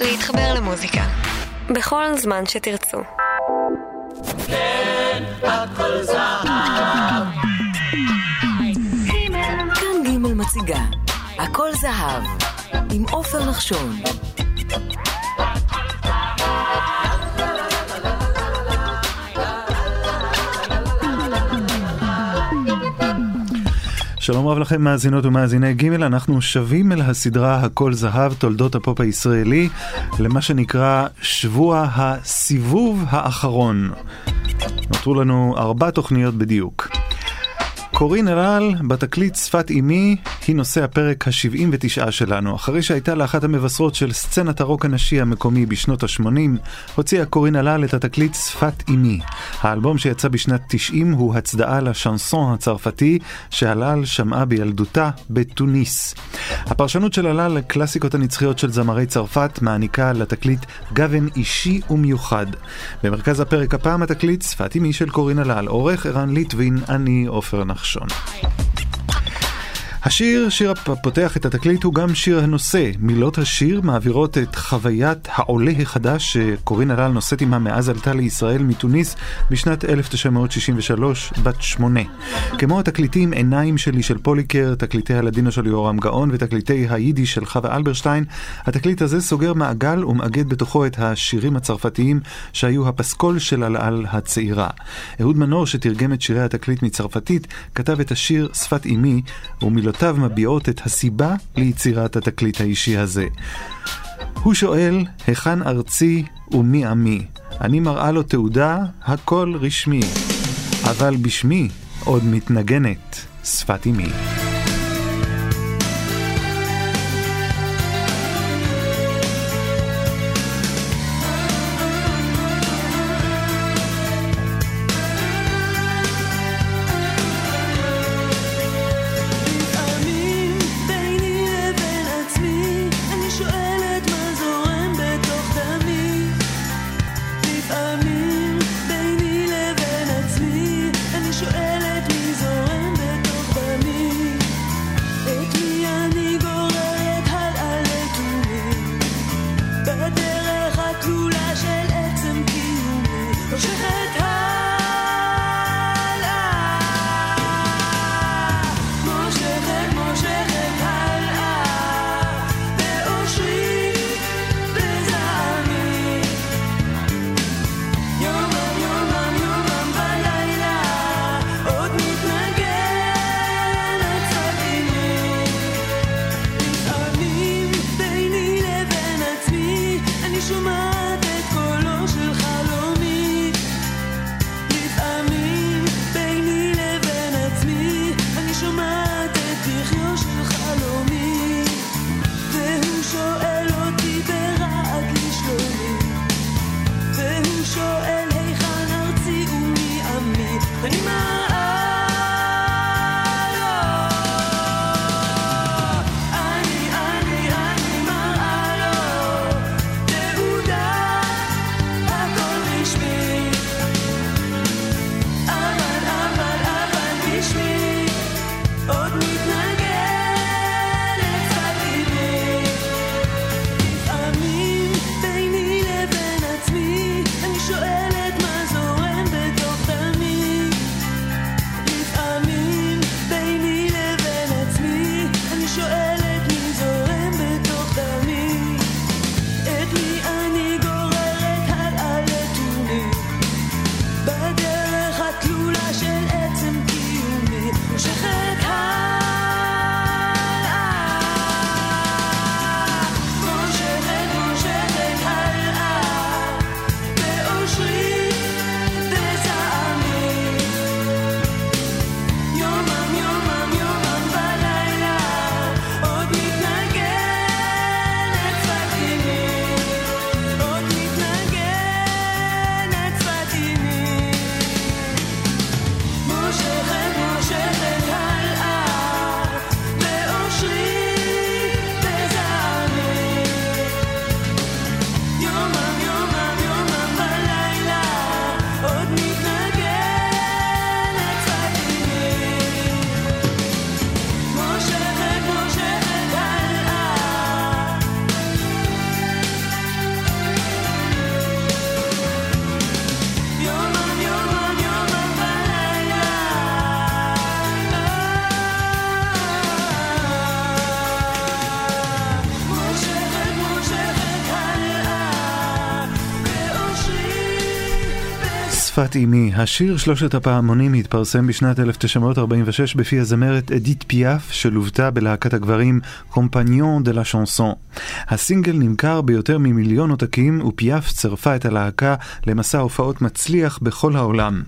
להתחבר למוזיקה. בכל זמן שתרצו. כן, הכל זהב. כאן ג' מציגה, הכל זהב, עם עופר נחשון. שלום רב לכם מאזינות ומאזיני ג', אנחנו שבים אל הסדרה הכל זהב, תולדות הפופ הישראלי, למה שנקרא שבוע הסיבוב האחרון. נותרו לנו ארבע תוכניות בדיוק. קורין אלאל, בתקליט שפת אמי, היא נושא הפרק ה-79 שלנו. אחרי שהייתה לאחת המבשרות של סצנת הרוק הנשי המקומי בשנות ה-80, הוציאה קורין אלאל את התקליט שפת אמי. האלבום שיצא בשנת 90 הוא הצדעה לשנסון הצרפתי שהלאל שמעה בילדותה בתוניס. הפרשנות של אלאל לקלאסיקות הנצחיות של זמרי צרפת מעניקה לתקליט גוון אישי ומיוחד. במרכז הפרק הפעם התקליט שפת אמי של קורין אלאל, עורך ערן ליטבין, אני עופר נחשון. נחשון. השיר, שיר הפותח את התקליט, הוא גם שיר הנושא. מילות השיר מעבירות את חוויית העולה החדש שקורין אלאל נושאת עימה מאז עלתה לישראל מתוניס בשנת 1963, בת שמונה. כמו התקליטים עיניים שלי של פוליקר, תקליטי הלדינו של יורם גאון ותקליטי היידיש של חווה אלברשטיין, התקליט הזה סוגר מעגל ומאגד בתוכו את השירים הצרפתיים שהיו הפסקול של אלאל הצעירה. אהוד מנור, שתרגם את שירי התקליט מצרפתית, כתב את השיר שפת אמי, ומילות מילותיו מביעות את הסיבה ליצירת התקליט האישי הזה. הוא שואל, היכן ארצי ומי עמי? אני מראה לו תעודה, הכל רשמי. אבל בשמי עוד מתנגנת שפת אמי. שפת אימי, השיר שלושת הפעמונים התפרסם בשנת 1946 בפי הזמרת אדית פיאף, שלוותה בלהקת הגברים קומפניון דה לה שנסון. הסינגל נמכר ביותר ממיליון עותקים, ופיאף צרפה את הלהקה למסע הופעות מצליח בכל העולם.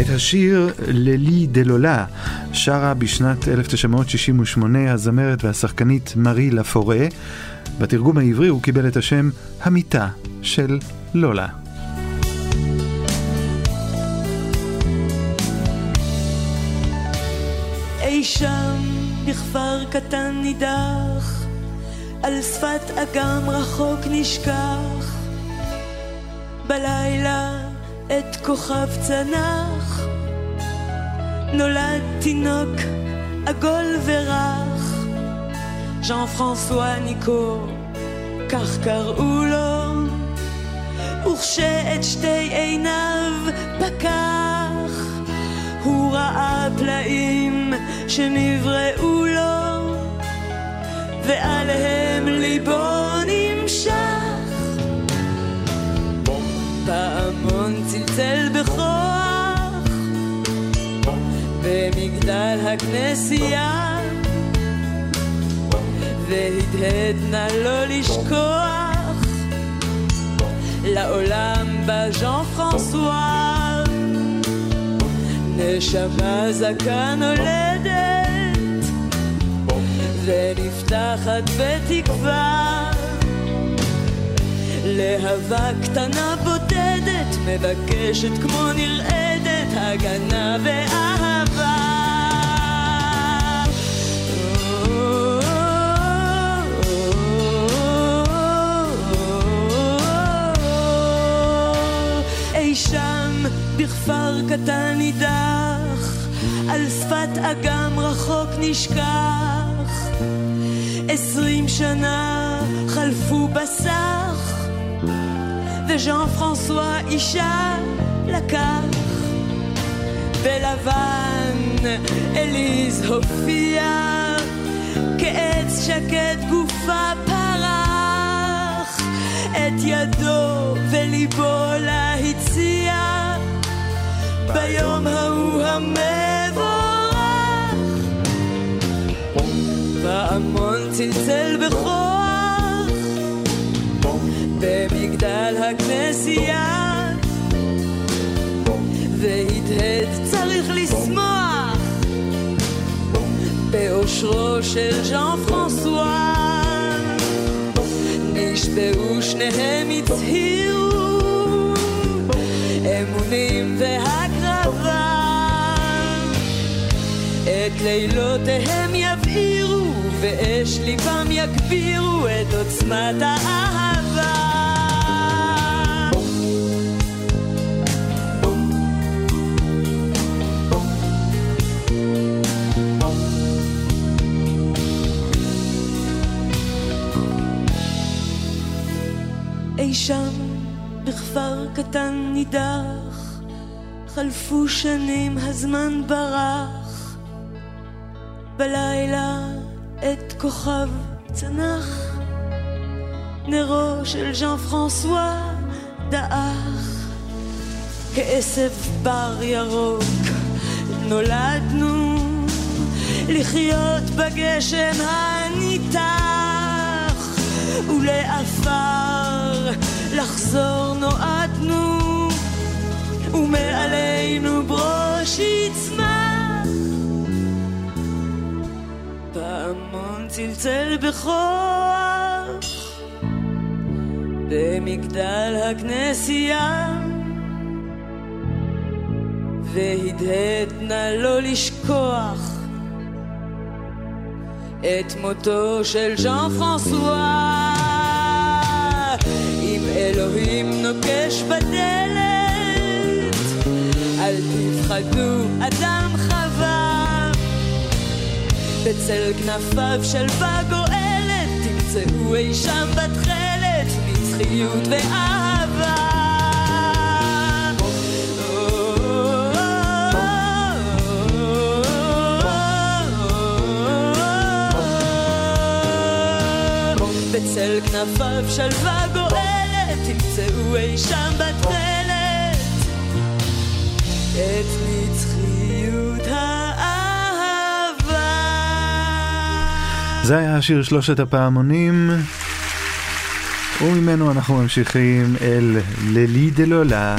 את השיר ללי דה לולה שרה בשנת 1968 הזמרת והשחקנית מארי לפורה. בתרגום העברי הוא קיבל את השם המיטה של לולה. שם בכפר קטן נידח, על שפת אגם רחוק נשכח. בלילה את כוכב צנח, נולד תינוק עגול ורך, ז'אן פרנסואה ניקו, כך קראו לו, וכשאת שתי עיניו פקח, הוא ראה פלאים שנבראו לו, ועליהם ליבו נמשך. פעמון צלצל בכוח, במגדל הכנסייה, והדהד נא לא לשכוח, לעולם בא ז'אן פרנסואה. נשמה זקה נולדת, ונפתחת בתקווה. להבה קטנה בודדת, מבקשת כמו נרעדת, הגנה ואהבה. בכפר קטן נידח, על שפת אגם רחוק נשכח. עשרים שנה חלפו בסך, וז'אן פרנסואה אישה לקח. בלבן אליז הופיע, כעץ שקט גופה פרח, את ידו וליבו לה ביום ההוא המבורך. פעמון צלצל בכוח, במגדל הכנסייה, והדהד צריך לשמוח, באושרו של ז'אן פרנסואה. נשבעו שניהם הצהירו, אמונים והקרבה. את לילותיהם יבעירו, ואש ליבם יגבירו את עוצמת האהבה. אי שם בכפר קטן נידח, חלפו שנים הזמן ברח, בלילה את כוכב צנח, נרו של ז'אן פרנסואה דעך, כעשב בר ירוק נולדנו, לחיות בגשם הניתח, ולעפר לחזור נועדנו, ומעלינו ברוש יצמח. פעמון צלצל בכוח, במגדל הכנסייה, והדהד נא לא לשכוח. את מותו של ז'אן פרנסואה. אם אלוהים נוקש בדלת, אל תפחדו, אדם חווה. בצל כנפיו שלווה גואלת, תמצאו אי שם בתכלת, נצחיות ואהבה. בצל כנפיו שלווה גואלת, תמצאו אי שם בתכלת, את נצחיות זה היה השיר שלושת הפעמונים, וממנו אנחנו ממשיכים אל לילי דלולה.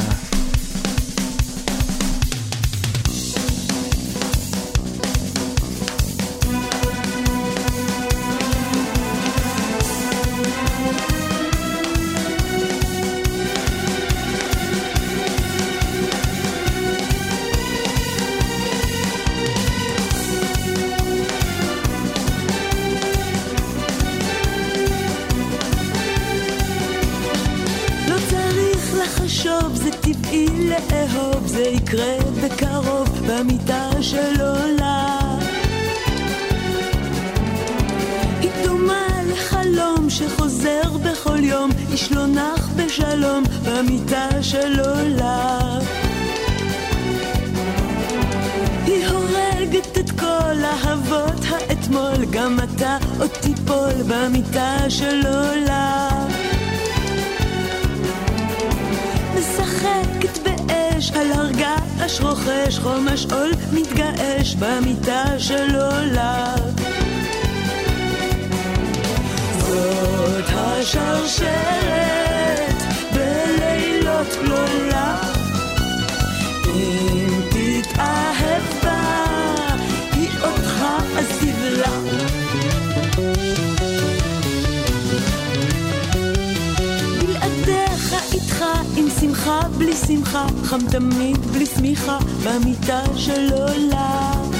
בלי שמחה, חם תמיד בלי שמיכה, במיטה של עולם.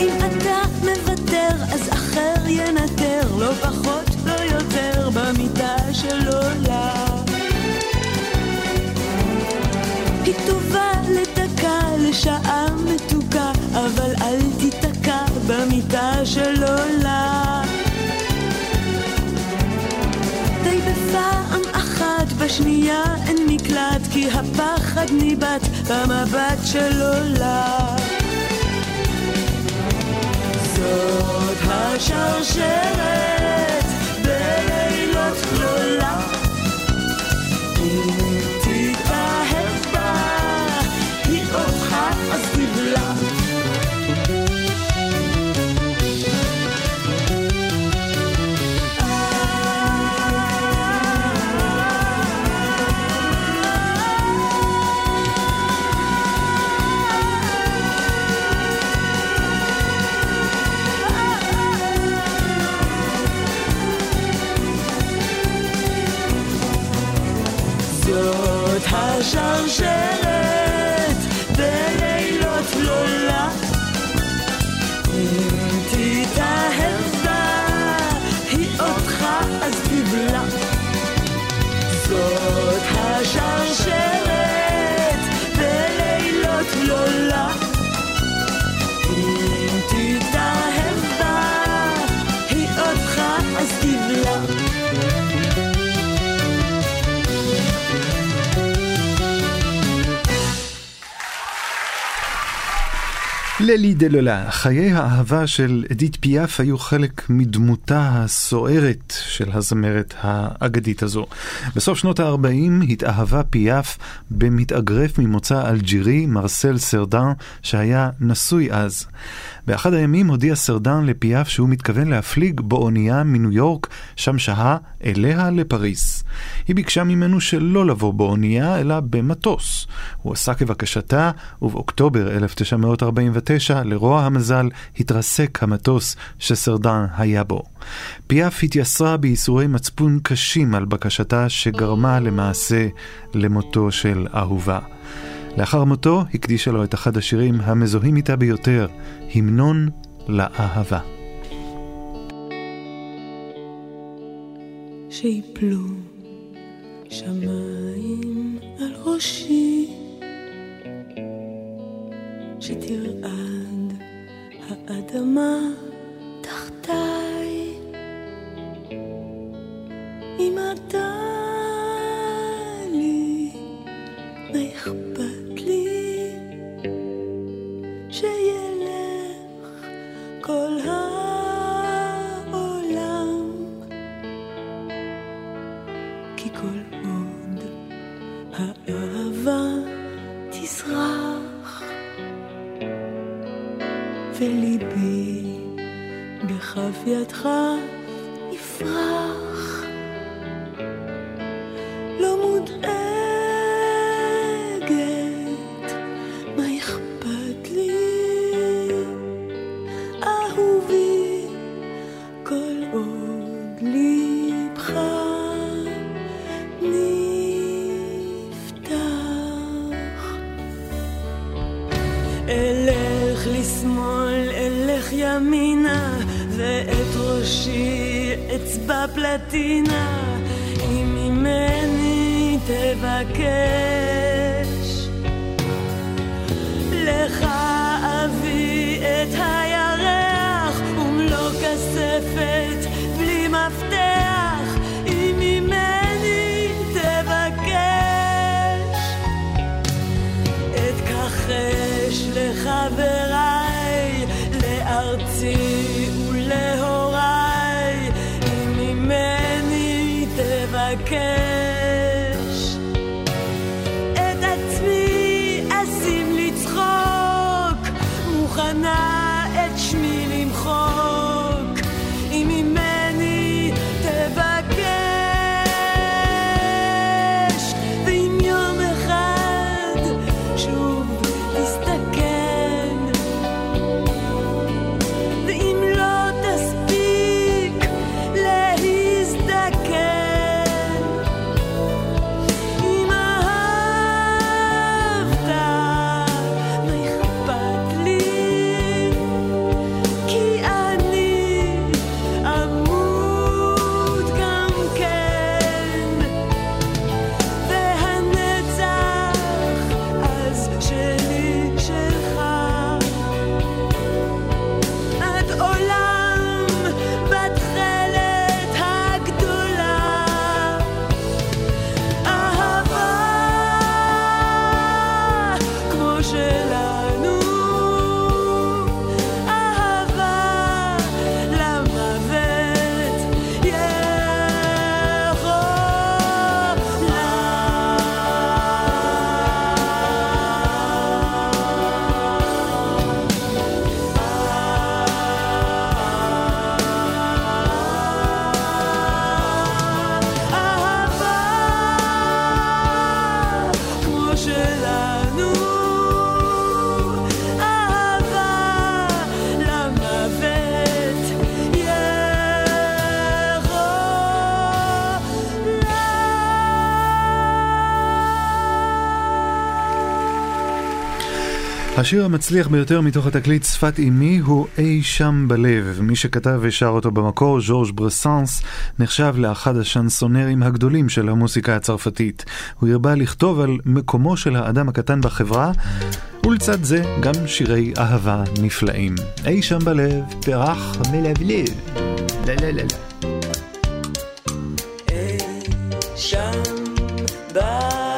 אם אתה מוותר, אז אחר ינטר, לא פחות, לא יותר, במיטה של עולם. היא טובה לדקה, לשעה מתוקה, אבל אל תיתקע במיטה שנייה אין מקלט, כי הפחד ניבט במבט של עולם. זאת השרשרת ללי דלולה, חיי האהבה של אדית פיאף היו חלק מדמותה הסוערת של הזמרת האגדית הזו. בסוף שנות ה-40 התאהבה פיאף במתאגרף ממוצא אלג'ירי, מרסל סרדן, שהיה נשוי אז. באחד הימים הודיע סרדן לפיאף שהוא מתכוון להפליג באונייה מניו יורק, שם שהה אליה לפריס. היא ביקשה ממנו שלא לבוא באונייה, אלא במטוס. הוא עשה כבקשתה, ובאוקטובר 1949, לרוע המזל, התרסק המטוס שסרדן היה בו. פיאף התייסרה בייסורי מצפון קשים על בקשתה, שגרמה למעשה למותו של אהובה. לאחר מותו הקדישה לו את אחד השירים המזוהים איתה ביותר, המנון לאהבה. שיפלו שמיים על ראשי, שתרעד האדמה תחתיי. אם אתה לי, מה אכפת כל העולם? השיר המצליח ביותר מתוך התקליט שפת אימי הוא אי שם בלב. מי שכתב ושר אותו במקור, ז'ורג' ברסאנס, נחשב לאחד השנסונרים הגדולים של המוסיקה הצרפתית. הוא הרבה לכתוב על מקומו של האדם הקטן בחברה, ולצד זה גם שירי אהבה נפלאים. אי שם בלב, פרח מלבלב. לה לה לה לה. אי שם בלב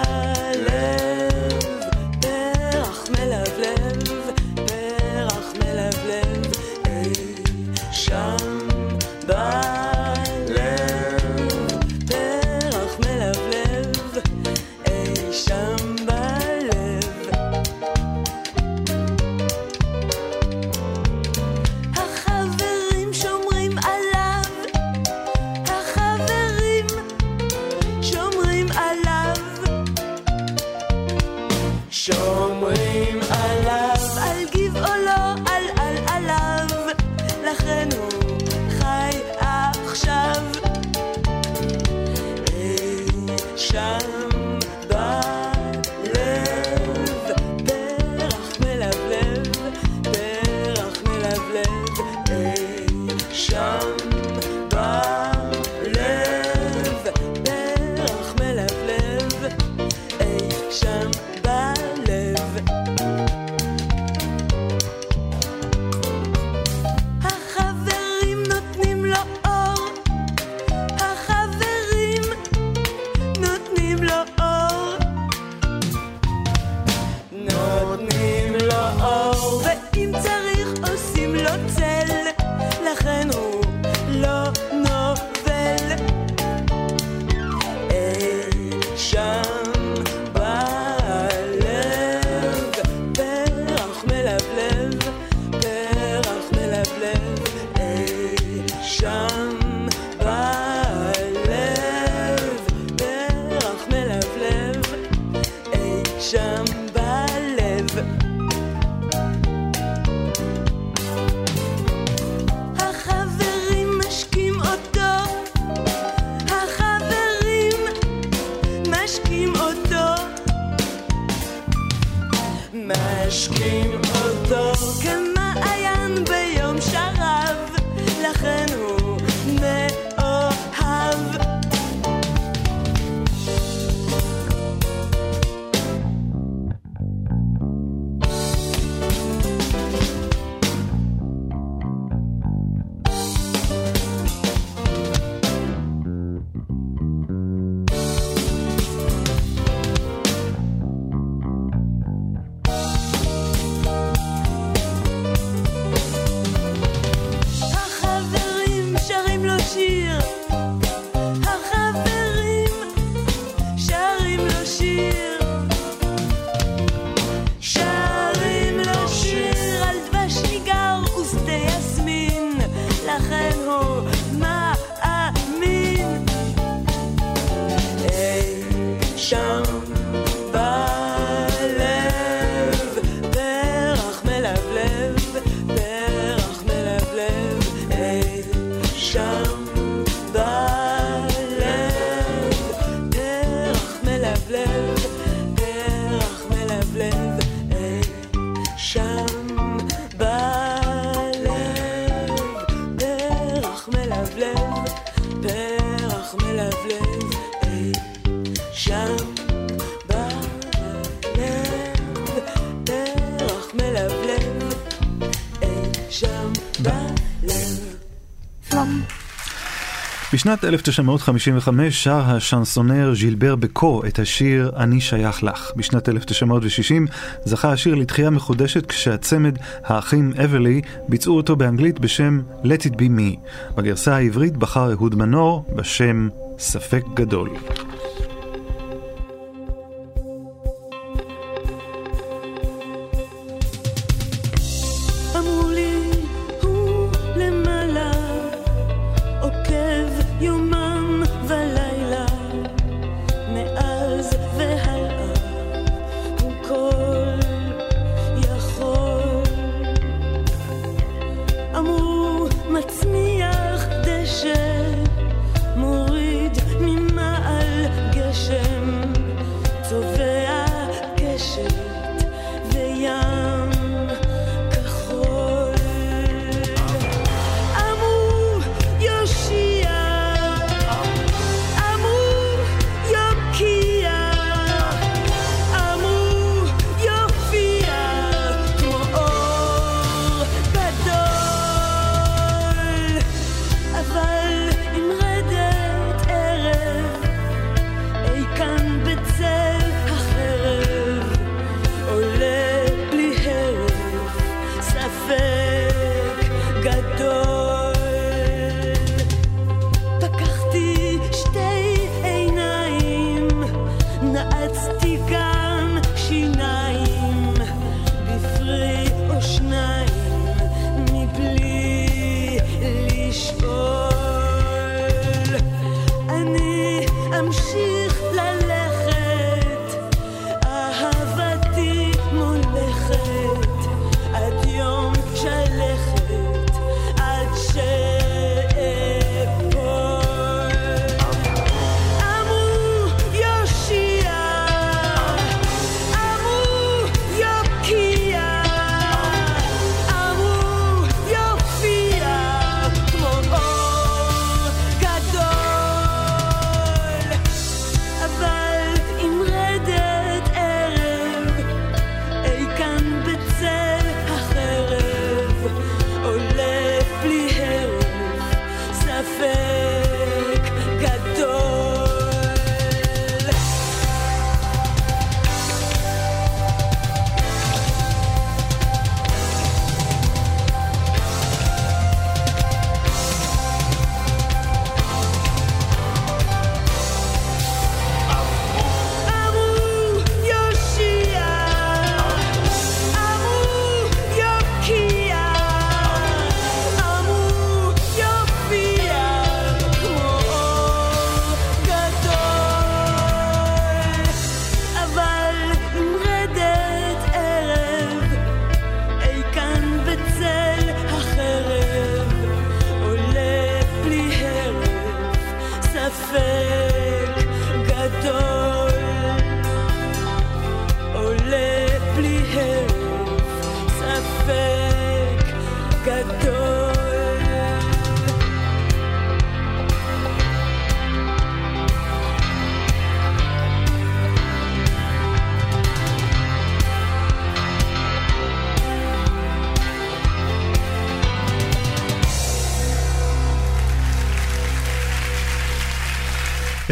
בשנת 1955 שר השנסונר ז'ילבר בקו את השיר "אני שייך לך". בשנת 1960 זכה השיר לתחייה מחודשת כשהצמד האחים אברלי ביצעו אותו באנגלית בשם Let It Be Me. בגרסה העברית בחר אהוד מנור בשם ספק גדול.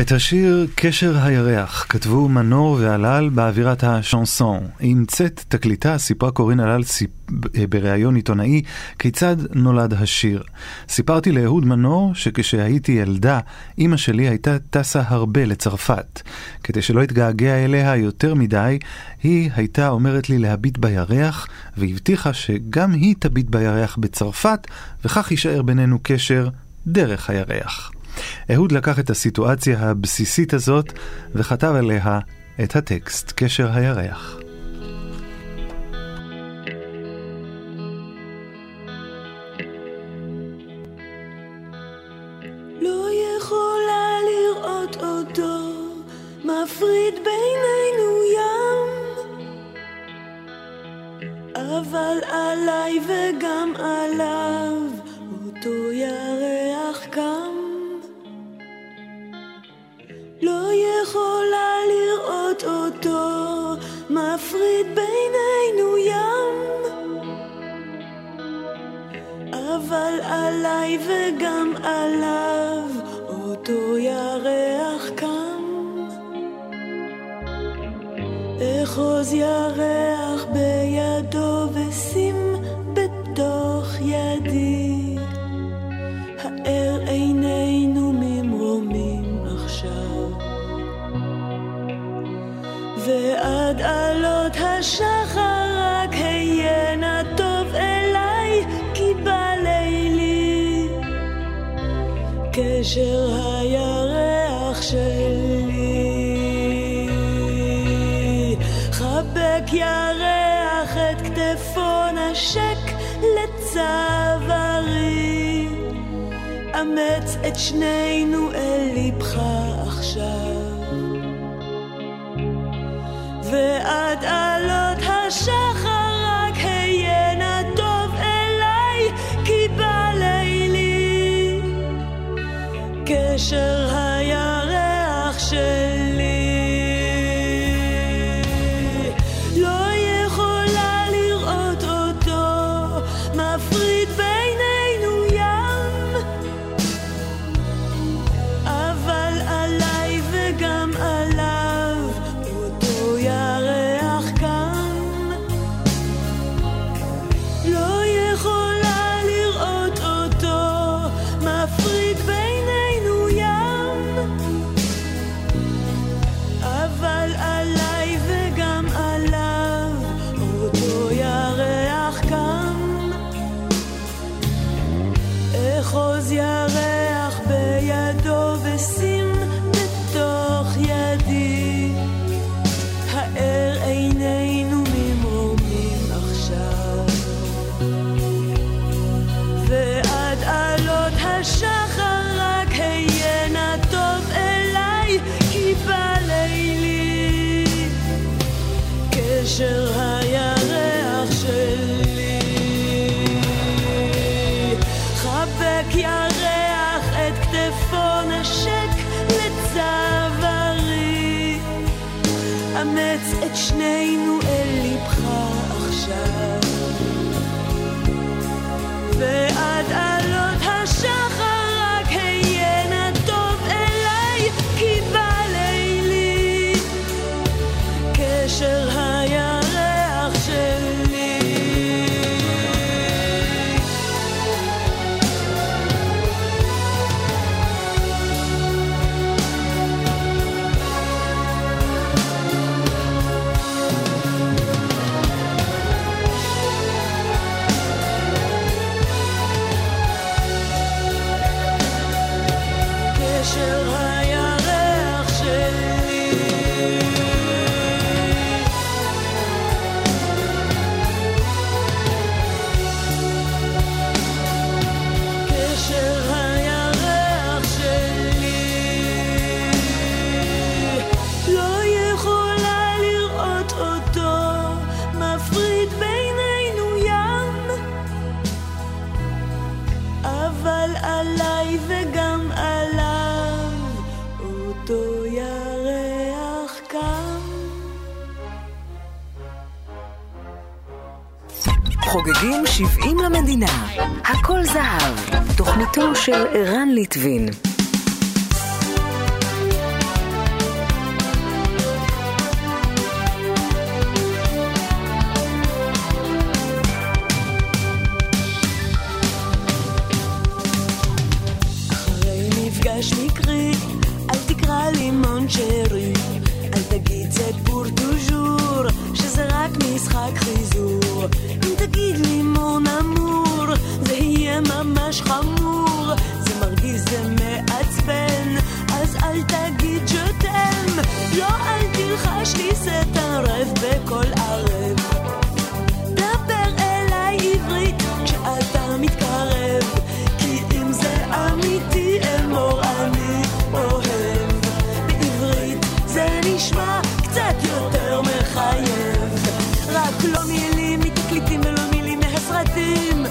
את השיר "קשר הירח" כתבו מנור ועלל באווירת השאנסון. עם צאת תקליטה סיפרה קורין עלל סיפ... בריאיון עיתונאי כיצד נולד השיר. סיפרתי לאהוד מנור שכשהייתי ילדה, אימא שלי הייתה טסה הרבה לצרפת. כדי שלא אתגעגע אליה יותר מדי, היא הייתה אומרת לי להביט בירח, והבטיחה שגם היא תביט בירח בצרפת, וכך יישאר בינינו קשר דרך הירח. אהוד לקח את הסיטואציה הבסיסית הזאת וכתב עליה את הטקסט, קשר הירח. לא אבל עליי וגם עליו בינינו ים, אבל עליי וגם עליו אותו ירח קם. אחוז ירח Snijden. של ערן ליטבין. לא מילים מתקליטים ולא מילים מהסרטים.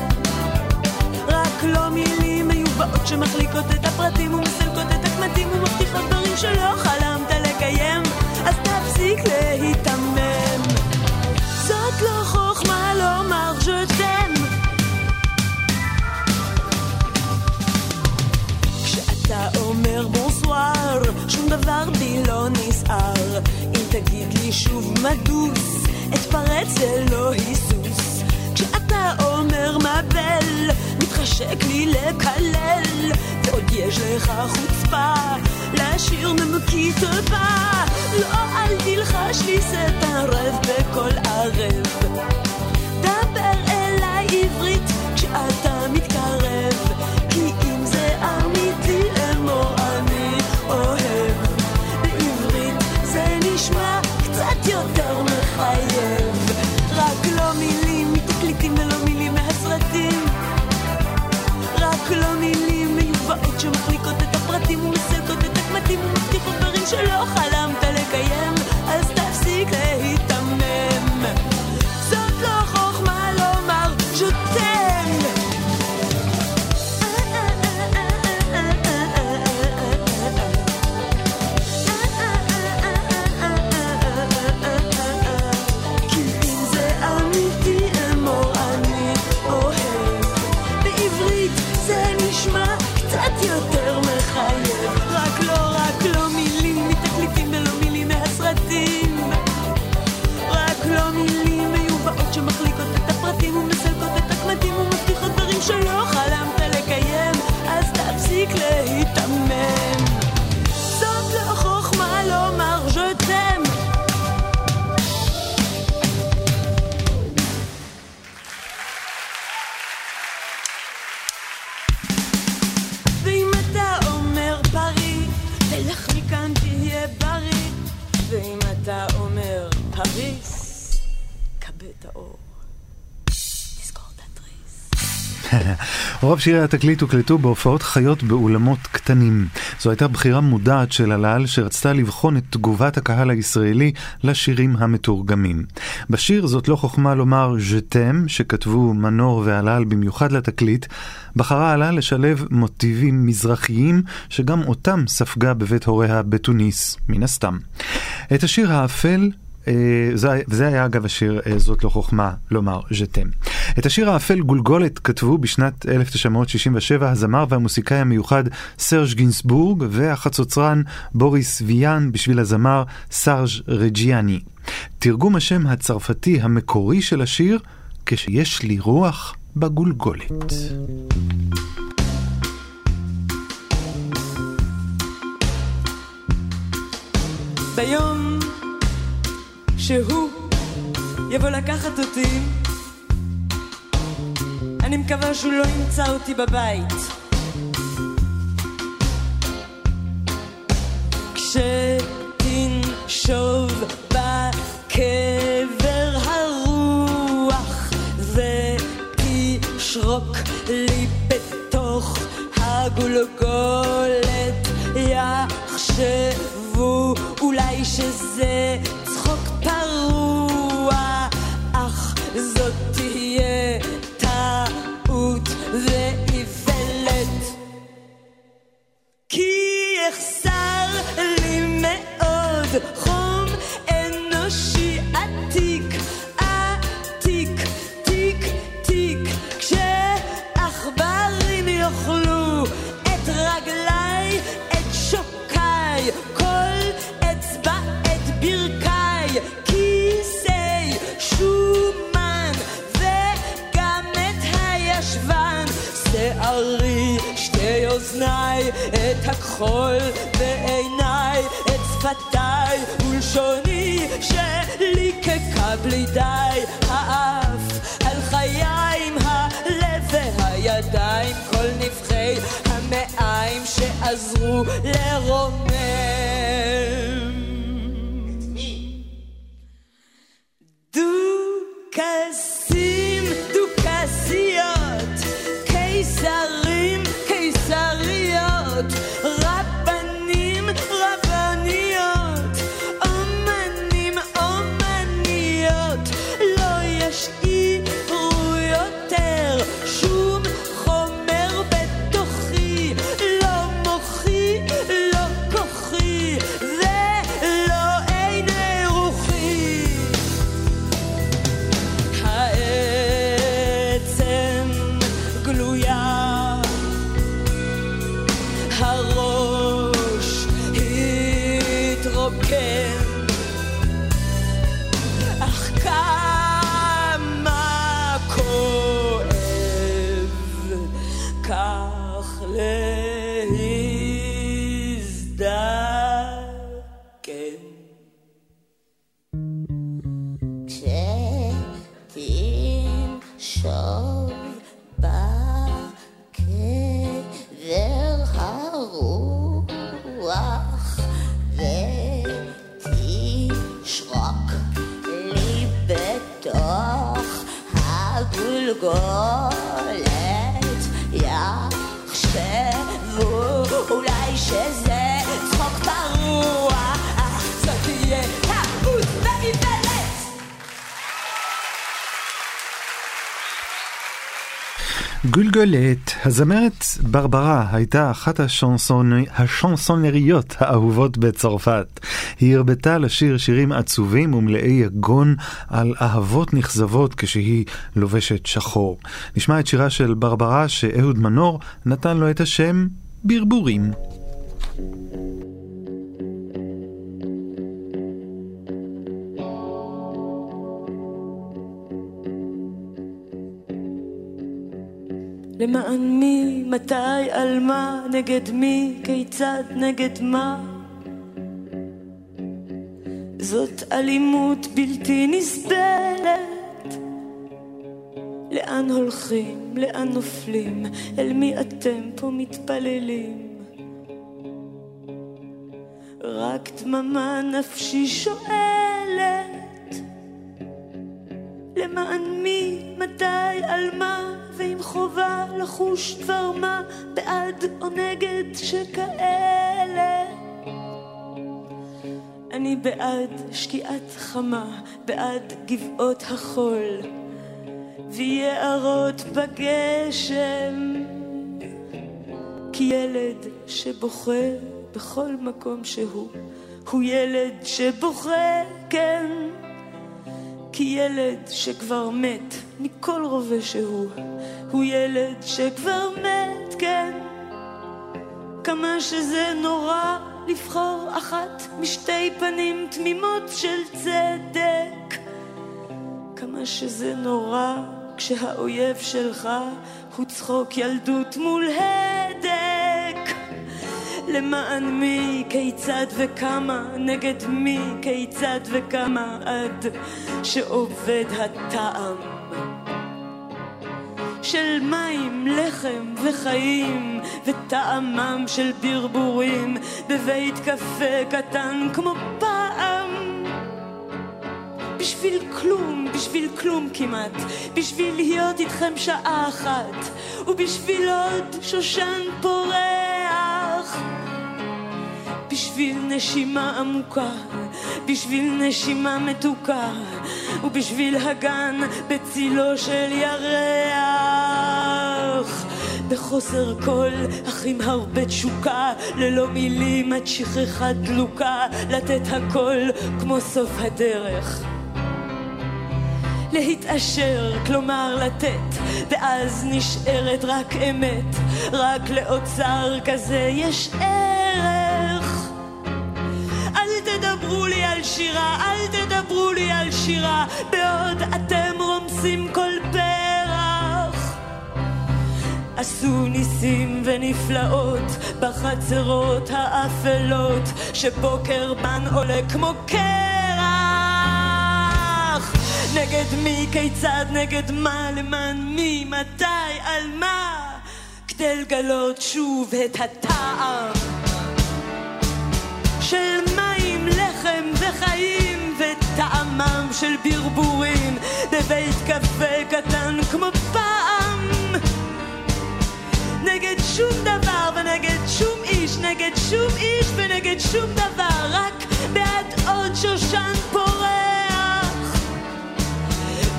רק לא מילים מיובאות שמחליקות את הפרטים ומסלקות את הקמטים ומבטיחות דברים שלא חלמת לקיים, אז תפסיק להיתמם. זאת לא חוכמה לומר לא ז'תם. כשאתה אומר בונסואר, שום דבר בי לא נסער. אם תגיד לי שוב מדוס אתפרץ ללא היסוס. כשאתה אומר מבל, מתחשק לי לקלל, ועוד יש לך חוצפה לשיר ממקיא טובה. לא, אל תלחש לי סתר רב בכל ערב. מיובאות שמחליקות את הפרטים ומסלקות את הקמטים ומבטיחות דברים שלא חלמת לקיים, אז תפסיק להיתמם. זאת לא חוכמה לומר ז'וטם. רוב שירי התקליט הוקלטו בהופעות חיות באולמות קטנים. זו הייתה בחירה מודעת של הלל שרצתה לבחון את תגובת הקהל הישראלי לשירים המתורגמים. בשיר זאת לא חוכמה לומר ז'תם, שכתבו מנור והלל במיוחד לתקליט, בחרה הלל לשלב מוטיבים מזרחיים שגם אותם ספגה בבית הוריה בתוניס, מן הסתם. את השיר האפל זה, וזה היה אגב השיר אה, זאת לא חוכמה לומר ז'תם. את השיר האפל גולגולת כתבו בשנת 1967 הזמר והמוסיקאי המיוחד סרג' גינסבורג והחצוצרן בוריס ויאן בשביל הזמר סרג' רג'יאני. תרגום השם הצרפתי המקורי של השיר כשיש לי רוח בגולגולת. ביום שהוא יבוא לקחת אותי, אני מקווה שהוא לא ימצא אותי בבית. כשתנשוב בקבר הרוח ותשרוק לי בתוך הגולגולת יחשבו אולי שזה את הכחול בעיניי, את שפתיי ולשוני שליקקה בלי די, האף על חיים, הלב והידיים, כל נבחי המעיים שעזרו לרומם. גולגולת, הזמרת ברברה הייתה אחת השנסונ... השנסונריות האהובות בצרפת. היא הרבתה לשיר שירים עצובים ומלאי יגון על אהבות נכזבות כשהיא לובשת שחור. נשמע את שירה של ברברה שאהוד מנור נתן לו את השם ברבורים. למען מי, מתי, על מה, נגד מי, כיצד, נגד מה? זאת אלימות בלתי נסבלת. לאן הולכים, לאן נופלים, אל מי אתם פה מתפללים? רק דממה נפשי שואלת, למען מי, מתי, על מה? חובה לחוש דבר מה בעד או נגד שכאלה. אני בעד שקיעת חמה, בעד גבעות החול ויערות בגשם. כי ילד שבוכה בכל מקום שהוא, הוא ילד שבוכה, כן. כי ילד שכבר מת מכל רובה שהוא, הוא ילד שכבר מת, כן. כמה שזה נורא לבחור אחת משתי פנים תמימות של צדק. כמה שזה נורא כשהאויב שלך הוא צחוק ילדות מול הדק. למען מי, כיצד וכמה, נגד מי, כיצד וכמה, עד שעובד הטעם. של מים, לחם וחיים, וטעמם של ברבורים, בבית קפה קטן כמו פעם. בשביל כלום, בשביל כלום כמעט, בשביל להיות איתכם שעה אחת, ובשביל עוד שושן פורח. בשביל נשימה עמוקה, בשביל נשימה מתוקה, ובשביל הגן בצילו של ירח. בחוסר קול, אך עם הרבה תשוקה, ללא מילים עד שכחה דלוקה, לתת הכל כמו סוף הדרך. להתעשר, כלומר לתת, ואז נשארת רק אמת, רק לאוצר כזה יש ערך. תדברו לי על שירה, אל תדברו לי על שירה, בעוד אתם רומסים כל פרח. עשו ניסים ונפלאות בחצרות האפלות, שבוקר בן עולה כמו קרח. נגד מי, כיצד, נגד מה, למען מי, מתי, על מה, כדי לגלות שוב את הטעם של מים, לחם וחיים וטעמם של ברבורים. בבית קפה קטן כמו פעם. נגד שום דבר ונגד שום איש, נגד שום איש ונגד שום דבר רק בעד עוד שושן פורח.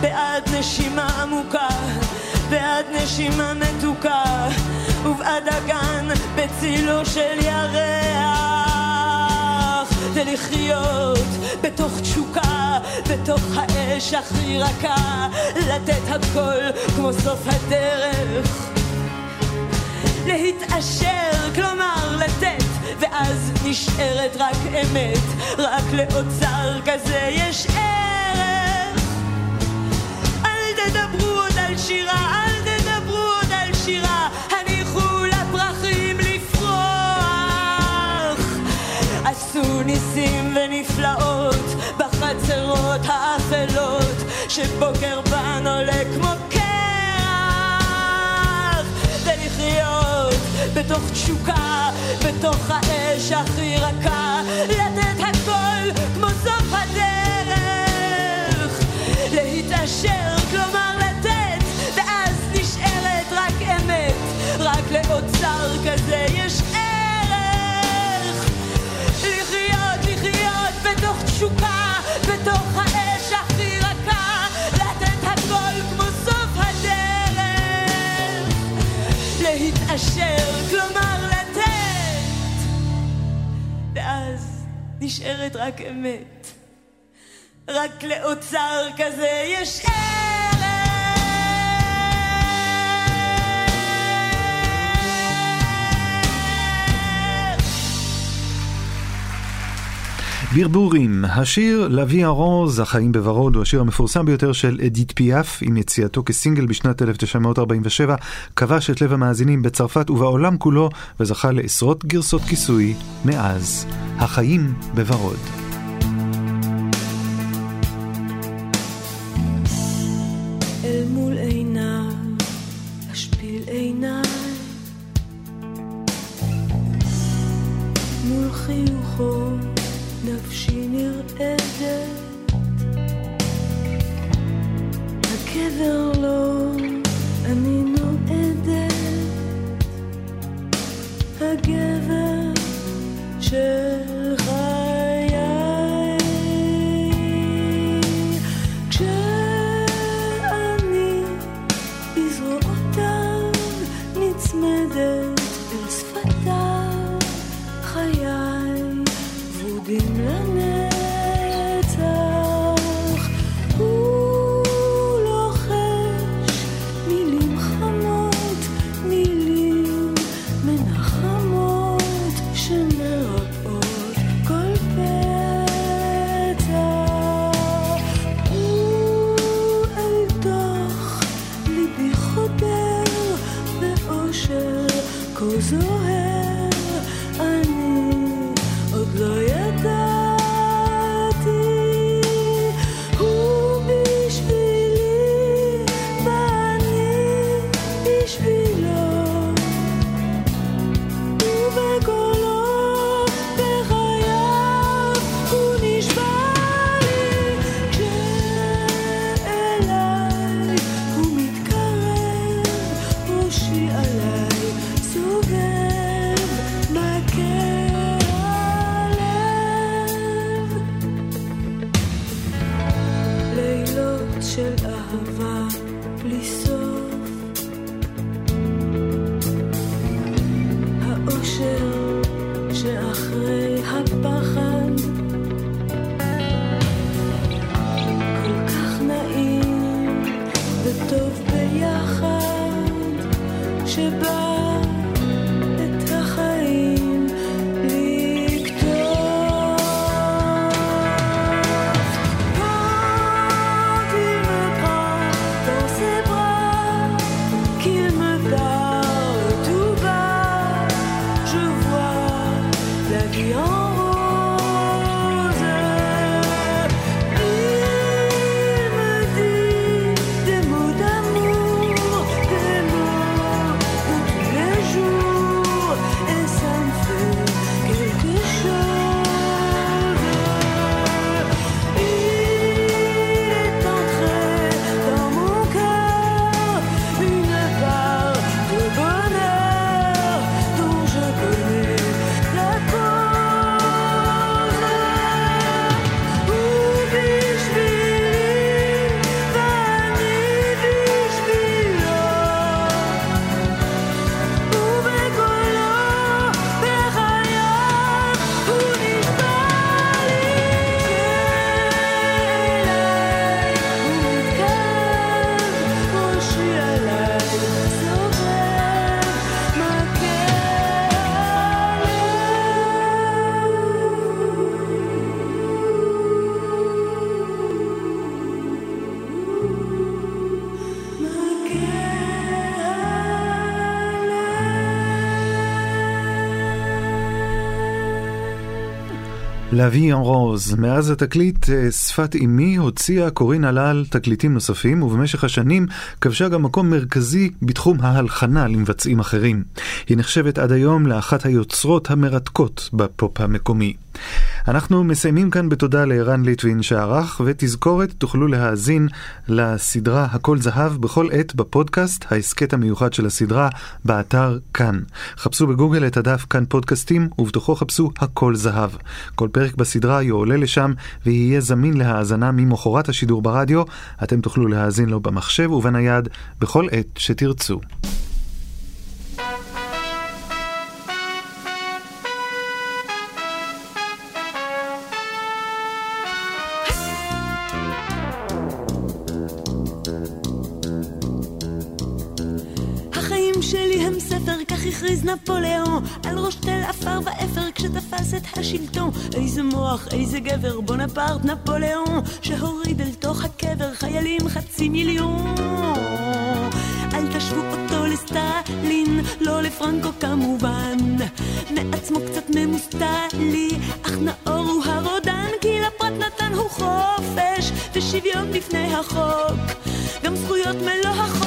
בעד נשימה עמוקה, בעד נשימה מתוקה, ובעד הגן בצילו של ירח. ולחיות בתוך תשוקה, בתוך האש הכי רכה, לתת הכל כמו סוף הדרך. להתעשר, כלומר לתת, ואז נשארת רק אמת, רק לאוצר כזה יש ערך. אל תדברו עוד על שירה, אל תדברו עוד על שירה, הניחו לפרחים לפרוח. עשו ניסים שבוקר בן עולה כמו קרח ולחיות בתוך תשוקה, בתוך האש הכי רכה לתת הכל כמו סוף הדרך. להתעשר, כלומר לתת ואז נשארת רק אמת רק לאוצר כזה יש ערך. לחיות, לחיות בתוך תשוקה נשארת רק אמת. רק לאוצר כזה יש ברבורים, השיר "לוי ארוז, החיים בוורוד" הוא השיר המפורסם ביותר של אדית פיאף, עם יציאתו כסינגל בשנת 1947, כבש את לב המאזינים בצרפת ובעולם כולו, וזכה לעשרות גרסות כיסוי מאז. החיים בוורוד. להביא en רוז. מאז התקליט אה, שפת אמי הוציאה קורין הלל תקליטים נוספים, ובמשך השנים כבשה גם מקום מרכזי בתחום ההלחנה למבצעים אחרים. היא נחשבת עד היום לאחת היוצרות המרתקות בפופ המקומי. אנחנו מסיימים כאן בתודה לערן ליטווין שערך, ותזכורת תוכלו להאזין לסדרה הכל זהב בכל עת בפודקאסט, ההסכת המיוחד של הסדרה, באתר כאן. חפשו בגוגל את הדף כאן פודקאסטים, ובתוכו חפשו הכל זהב. כל פרק בסדרה יועלה לשם, ויהיה זמין להאזנה ממחרת השידור ברדיו. אתם תוכלו להאזין לו במחשב ובנייד בכל עת שתרצו. הכריז נפוליאון על ראש תל עפר ואפר כשתפס את השלטון. איזה מוח, איזה גבר, בונפרט נפוליאון, שהוריד אל תוך הקבר חיילים חצי מיליון. אל תשוו אותו לסטלין, לא לפרנקו כמובן. מעצמו קצת ממוסטלי, אך נאור הוא הרודן, כי לפרט נתן הוא חופש ושוויון בפני החוק. גם זכויות מלוא החופן,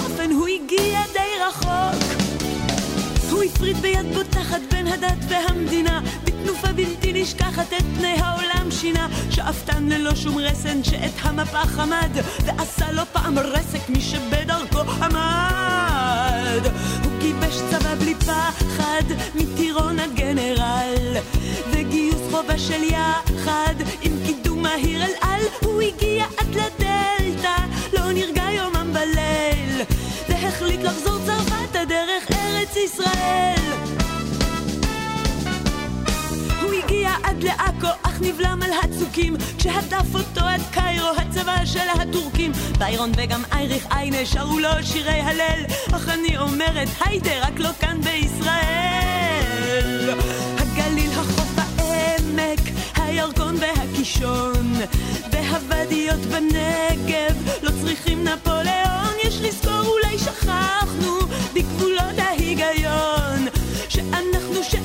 הוא הפריד ביד בוטחת בין הדת והמדינה בתנופה בלתי נשכחת את פני העולם שינה. שאפתן ללא שום רסן שאת המפה חמד ועשה לו פעם רסק מי שבדרכו עמד. הוא גיבש צבא בלי פחד מטירון עד גנרל וגיוס חובה של יחד. עם קידום מהיר אל על הוא הגיע עד לדלתא. לא נרגע יומם בליל והחליט לחזור צרפת הדרך ארץ ישראל. הוא הגיע עד לעכו, אך נבלם על הצוקים, כשהדף אותו עד קיירו, הצבא של הטורקים. ביירון וגם אייריך איינה שרו לו שירי הלל, אך אני אומרת היידה, רק לא כאן בישראל. הגליל, החוף, העמק, הירקון והקישון, והוואדיות בנגב, לא צריכים נפוליאון, יש לזכור אולי שכחנו בגבולות ההיגיון שאנחנו, שאנחנו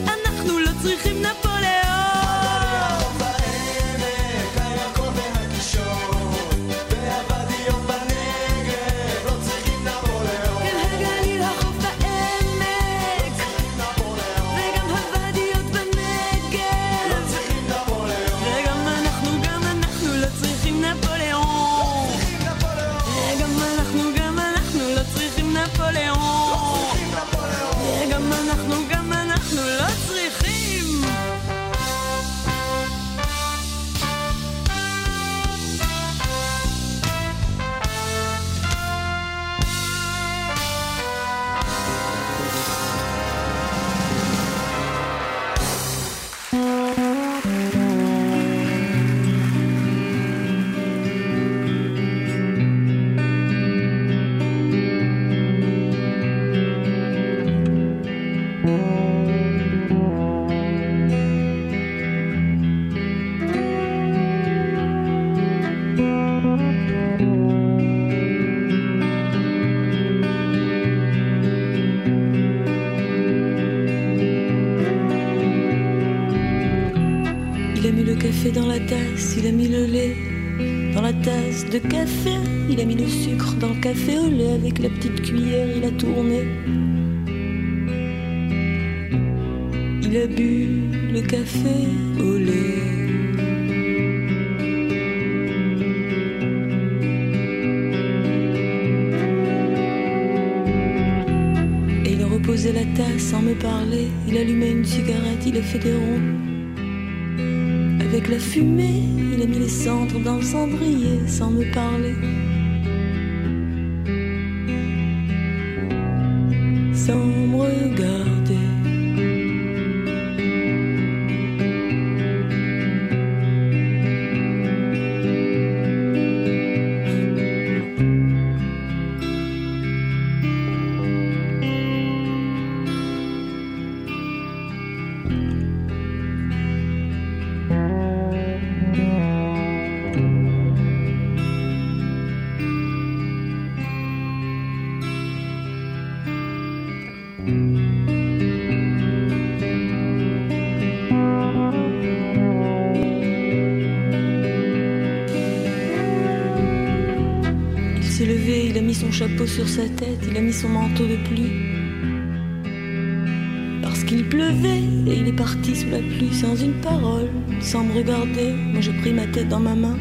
avec la petite cuillère, il a tourné. Il a bu le café au lait. Et il a reposé la tasse sans me parler, il allumait une cigarette, il a fait des ronds avec la fumée, il a mis les cendres dans le cendrier sans me parler. Sur sa tête, il a mis son manteau de pluie. Parce qu'il pleuvait et il est parti sous la pluie sans une parole, sans me regarder. Moi j'ai pris ma tête dans ma main